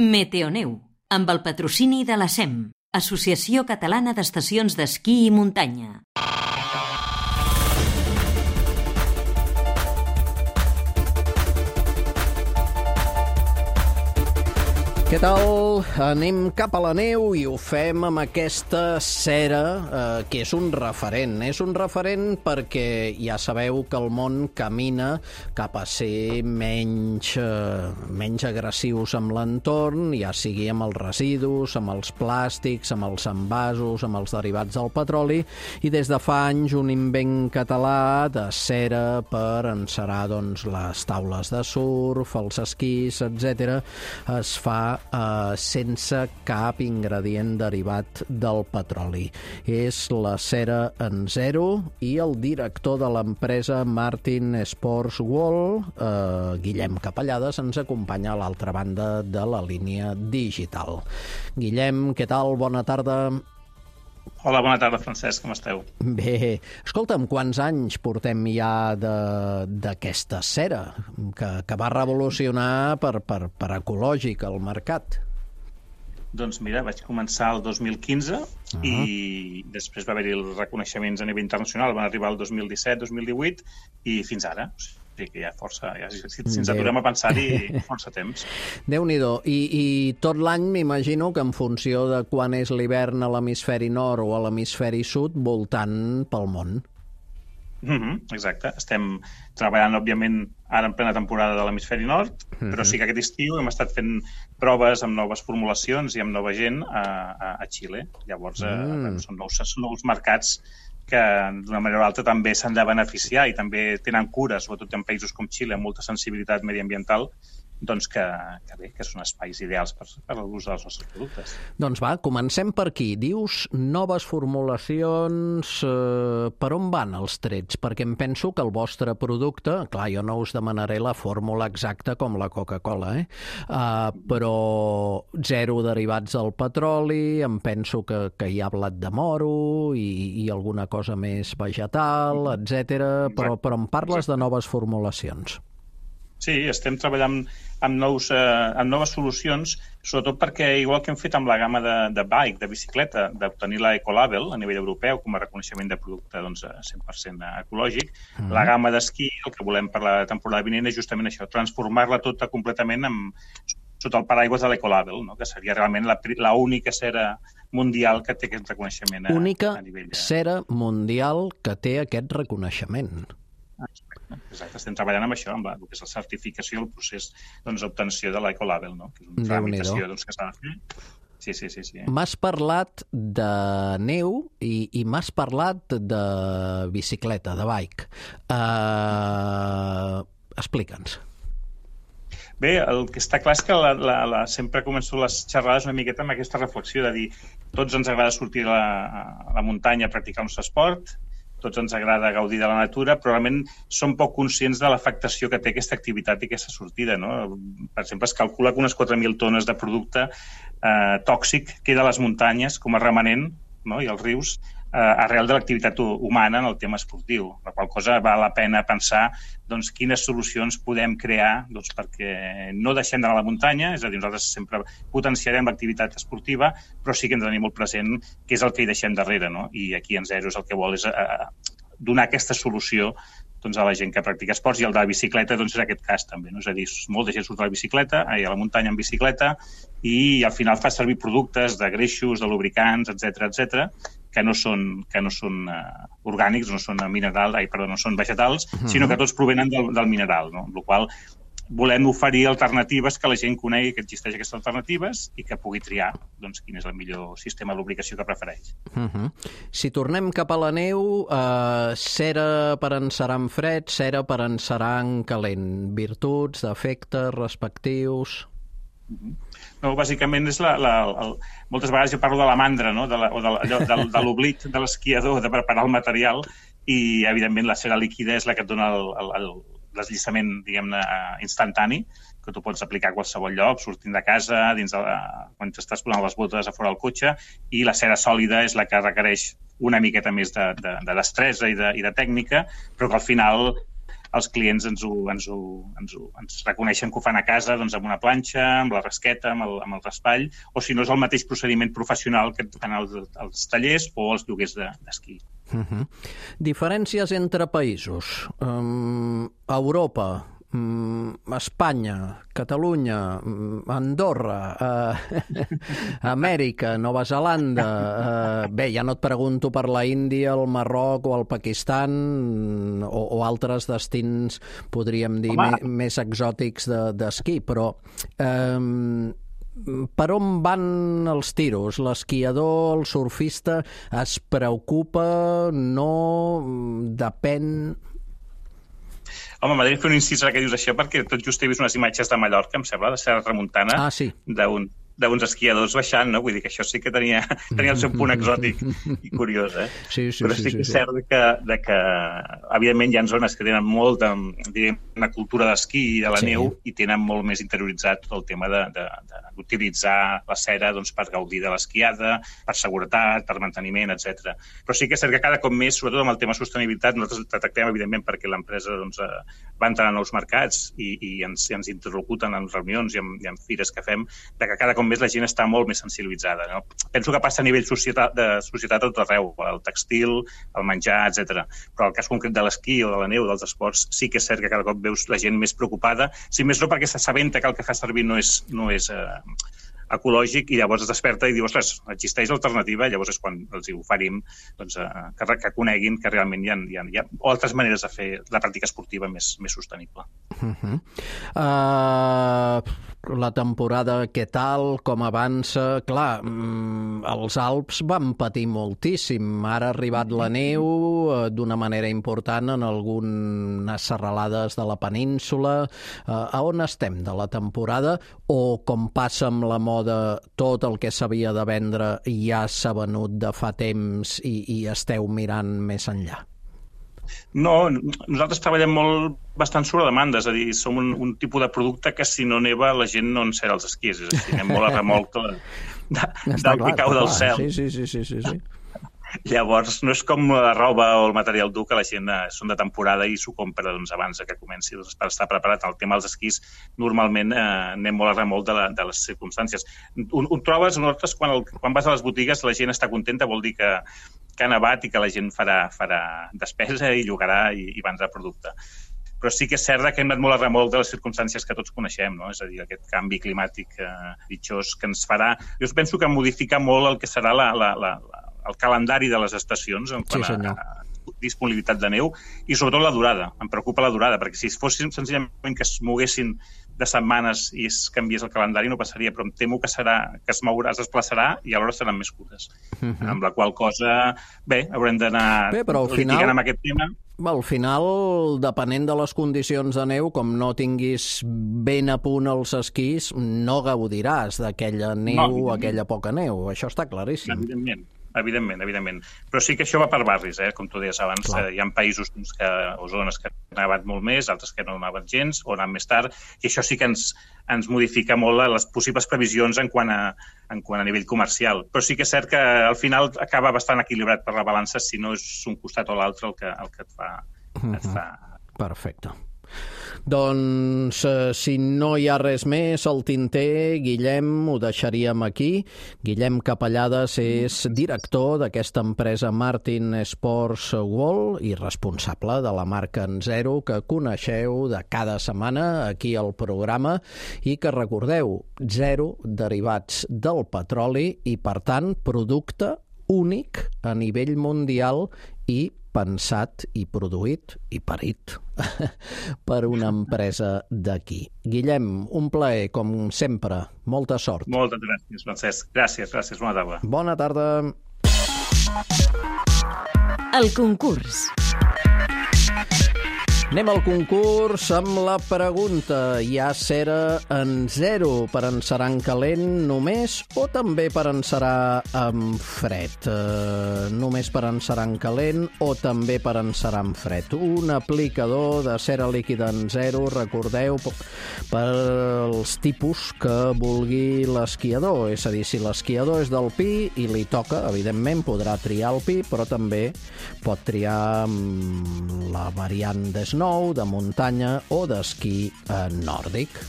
Meteoneu, amb el patrocini de la SEM, Associació Catalana d'Estacions d'Esquí i Muntanya. Què tal? Anem cap a la neu i ho fem amb aquesta cera, eh, que és un referent. És un referent perquè ja sabeu que el món camina cap a ser menys, eh, menys agressius amb l'entorn, ja sigui amb els residus, amb els plàstics, amb els envasos, amb els derivats del petroli, i des de fa anys un invent català de cera per encerar doncs, les taules de surf, els esquís, etc es fa eh, sense cap ingredient derivat del petroli. És la cera en zero i el director de l'empresa Martin Sports Wall, eh, Guillem Capellades, ens acompanya a l'altra banda de la línia digital. Guillem, què tal? Bona tarda. Hola, bona tarda, Francesc, com esteu? Bé, escolta'm, quants anys portem ja d'aquesta cera que, que va revolucionar per, per, per ecològic el mercat? Doncs mira, vaig començar el 2015 uh -huh. i després va haver-hi els reconeixements a nivell internacional, van arribar el 2017, 2018 i fins ara. O sigui que ja força, ja, si, si ens aturem a pensar-hi, força temps. Déu-n'hi-do. I, I tot l'any m'imagino que en funció de quan és l'hivern a l'hemisferi nord o a l'hemisferi sud, voltant pel món. Mm -hmm, exacte. Estem treballant, òbviament, ara en plena temporada de l'hemisferi nord, mm -hmm. però sí que aquest estiu hem estat fent proves amb noves formulacions i amb nova gent a, a, a Xile. Llavors, eh, mm. eh, són, nous, són nous mercats que d'una manera o altra també s'han de beneficiar i també tenen cures, sobretot en països com Xile, amb molta sensibilitat mediambiental, doncs que, que bé, que són espais ideals per, per l'ús dels nostres productes. Doncs va, comencem per aquí. Dius noves formulacions, eh, per on van els trets? Perquè em penso que el vostre producte, clar, jo no us demanaré la fórmula exacta com la Coca-Cola, eh? Uh, però zero derivats del petroli, em penso que, que hi ha blat de moro i, i alguna cosa més vegetal, etc. Però, però em parles de noves formulacions. Sí, estem treballant amb, nous, eh, amb noves solucions, sobretot perquè, igual que hem fet amb la gamma de, de bike, de bicicleta, d'obtenir la Ecolabel a nivell europeu com a reconeixement de producte doncs, 100% ecològic, mm. la gamma d'esquí, el que volem per la temporada vinent és justament això, transformar-la tota completament amb, sota el paraigües de l'Ecolabel, no? que seria realment la, la única cera mundial que té aquest reconeixement a, única a nivell de... cera mundial que té aquest reconeixement. Exacte, estem treballant amb això, amb la, el que és la certificació, el procés d'obtenció doncs, de l'Ecolabel, no? que és una tramitació doncs, que s'ha de fer. Sí, sí, sí. sí. M'has parlat de neu i, i m'has parlat de bicicleta, de bike. Uh, Explica'ns. Bé, el que està clar és que la, la, la, sempre començo les xerrades una miqueta amb aquesta reflexió de dir tots ens agrada sortir a la, a la muntanya a practicar el nostre esport, tots ens agrada gaudir de la natura, però realment som poc conscients de l'afectació que té aquesta activitat i aquesta sortida. No? Per exemple, es calcula que unes 4.000 tones de producte eh, tòxic queda a les muntanyes com a remanent no? i als rius eh, arrel de l'activitat humana en el tema esportiu, la qual cosa val la pena pensar doncs, quines solucions podem crear doncs, perquè no deixem d'anar a la muntanya, és a dir, nosaltres sempre potenciarem l'activitat esportiva, però sí que hem de tenir molt present què és el que hi deixem darrere, no? i aquí en Zero és el que vol és eh, donar aquesta solució doncs, a la gent que practica esports i el de la bicicleta doncs, és aquest cas també. No? És a dir, molta gent surt a la bicicleta, a la muntanya en bicicleta i al final fa servir productes de greixos, de lubricants, etc etc que no són, que no són uh, orgànics, no són minerals, ai, perdó, no són vegetals, uh -huh. sinó que tots provenen del, del mineral, no? La qual volem oferir alternatives que la gent conegui que existeix aquestes alternatives i que pugui triar doncs, quin és el millor sistema de lubricació que prefereix. Uh -huh. Si tornem cap a la neu, eh, cera per encerar en fred, cera per encerar en calent. Virtuts, defectes, respectius... No, bàsicament és la, la, el, moltes vegades jo parlo de la mandra, no? de, la, o de, de, de, de l'oblit de l'esquiador de preparar el material i, evidentment, la cera líquida és la que et dona el, el, el deslliçament, diguem-ne, instantani, que tu pots aplicar a qualsevol lloc, sortint de casa, dins de, quan t'estàs posant les botes a fora del cotxe, i la cera sòlida és la que requereix una miqueta més de, de, de destresa i de, i de tècnica, però que al final els clients ens, ho, ens, ho, ens, ho, ens reconeixen que ho fan a casa doncs, amb una planxa, amb la rasqueta, amb el, amb el raspall, o si no és el mateix procediment professional que fan els, els tallers o els lloguers d'esquí. De, Uh -huh. Diferències entre països. Um, Europa, Espanya, Catalunya, um, Andorra, uh, Amèrica, Nova Zelanda... Uh, bé, ja no et pregunto per la Índia, el Marroc o el Pakistan o, o altres destins, podríem dir, me, més exòtics d'esquí, de, però... Um, per on van els tiros? L'esquiador, el surfista, es preocupa, no, depèn... Home, m'agradaria fer un incís ara que dius això, perquè tot just he vist unes imatges de Mallorca, em sembla, de Serra Tramuntana, ah, sí. d'un d'uns esquiadors baixant, no? Vull dir que això sí que tenia, tenia el seu punt exòtic i curiós, eh? Sí, sí, Però sí, sí, sí, que és sí. cert que, de que, evidentment, hi ha zones que tenen molta, diríem, una cultura d'esquí i de la Sí. neu i tenen molt més interioritzat tot el tema d'utilitzar la cera doncs, per gaudir de l'esquiada, per seguretat, per manteniment, etc. Però sí que és cert que cada cop més, sobretot amb el tema sostenibilitat, nosaltres detectem, evidentment, perquè l'empresa doncs, eh, va entrar en nous mercats i, i ens, i ens interlocuten en reunions i en, i en fires que fem, de que cada cop més la gent està molt més sensibilitzada. No? Penso que passa a nivell societat, de societat a tot arreu, el textil, el menjar, etc. Però el cas concret de l'esquí o de la neu, dels esports, sí que és cert que cada cop veus la gent més preocupada, si més no perquè s'assabenta que el que fa servir no és, no és eh, ecològic i llavors es desperta i diu, ostres, existeix alternativa, llavors és quan els hi oferim doncs, eh, que, que coneguin que realment hi ha, hi ha, hi ha altres maneres de fer la pràctica esportiva més, més sostenible. Uh -huh. uh, la temporada, què tal, com avança? Clar, mm, els Alps van patir moltíssim. Ara ha arribat la neu uh, d'una manera important en algunes serralades de la península. Uh, a on estem de la temporada? O, com passa amb la moda, tot el que s'havia de vendre ja s'ha venut de fa temps i, i esteu mirant més enllà? No, nosaltres treballem molt bastant sobre demanda, és a dir, som un, un tipus de producte que si no neva la gent no encera els esquís, és a dir, anem molt a remolc de, de, del clar, que cau del cel. Sí, sí, sí, sí, sí, sí. Llavors, no és com la roba o el material dur que la gent eh, són de temporada i s'ho compra doncs, abans que comenci doncs, per estar preparat. El tema dels esquís, normalment eh, anem molt a remolc de, la, de les circumstàncies. Ho, ho trobes, nosaltres, quan, el, quan vas a les botigues, la gent està contenta, vol dir que, que ha nevat i que la gent farà, farà despesa i llogarà i, i vendrà producte però sí que és cert que hem anat molt a remolc de les circumstàncies que tots coneixem, no? és a dir, aquest canvi climàtic eh, pitjós que ens farà... Jo penso que modifica molt el que serà la, la, la, la, el calendari de les estacions en quant Sí, senyor. a, a disponibilitat de neu i sobretot la durada. Em preocupa la durada, perquè si fossin senzillament que es moguessin de setmanes i es canviés el calendari no passaria, però em temo que serà que es mourà, es desplaçarà i alhora seran més curtes. Uh -huh. Amb la qual cosa, bé, haurem d'anar litigant final- amb aquest tema. Al final, depenent de les condicions de neu, com no tinguis ben a punt els esquís, no gaudiràs d'aquella neu o evidentment. aquella poca neu. Això està claríssim. Evidentment, evidentment, evidentment. Però sí que això va per barris, eh? com tu deies abans. Clar. Eh, hi ha països doncs, que, o zones que han nevat molt més, altres que no nevat gens, o han anat més tard, i això sí que ens, ens modifica molt les possibles previsions en quant, a, en quant a nivell comercial. Però sí que és cert que al final acaba bastant equilibrat per la balança si no és un costat o l'altre el, que, el que et fa, et fa Perfecte. Doncs, eh, si no hi ha res més al tinter, Guillem, ho deixaríem aquí. Guillem Capellades és director d'aquesta empresa Martin Sports World i responsable de la marca en zero que coneixeu de cada setmana aquí al programa i que recordeu, zero derivats del petroli i, per tant, producte únic a nivell mundial i pensat i produït i parit per una empresa d'aquí. Guillem, un plaer, com sempre. Molta sort. Moltes gràcies, Francesc. Gràcies, gràcies. Bona tarda. Bona tarda. El concurs. Anem al concurs amb la pregunta. Hi ha cera en zero per encerar en calent només o també per encerar en fred? Uh, només per encerar en calent o també per encerar en fred? Un aplicador de cera líquida en zero, recordeu, p- per als tipus que vulgui l'esquiador. És a dir, si l'esquiador és del pi i li toca, evidentment podrà triar el pi, però també pot triar mm, la variant de snow nou, de muntanya o d'esquí nòrdic.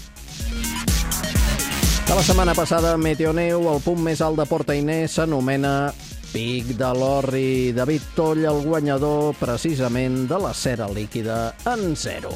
De la setmana passada, Meteoneu, el punt més alt de Porta Inés, s'anomena Pic de l'Orri. David Toll, el guanyador precisament de la cera líquida en zero.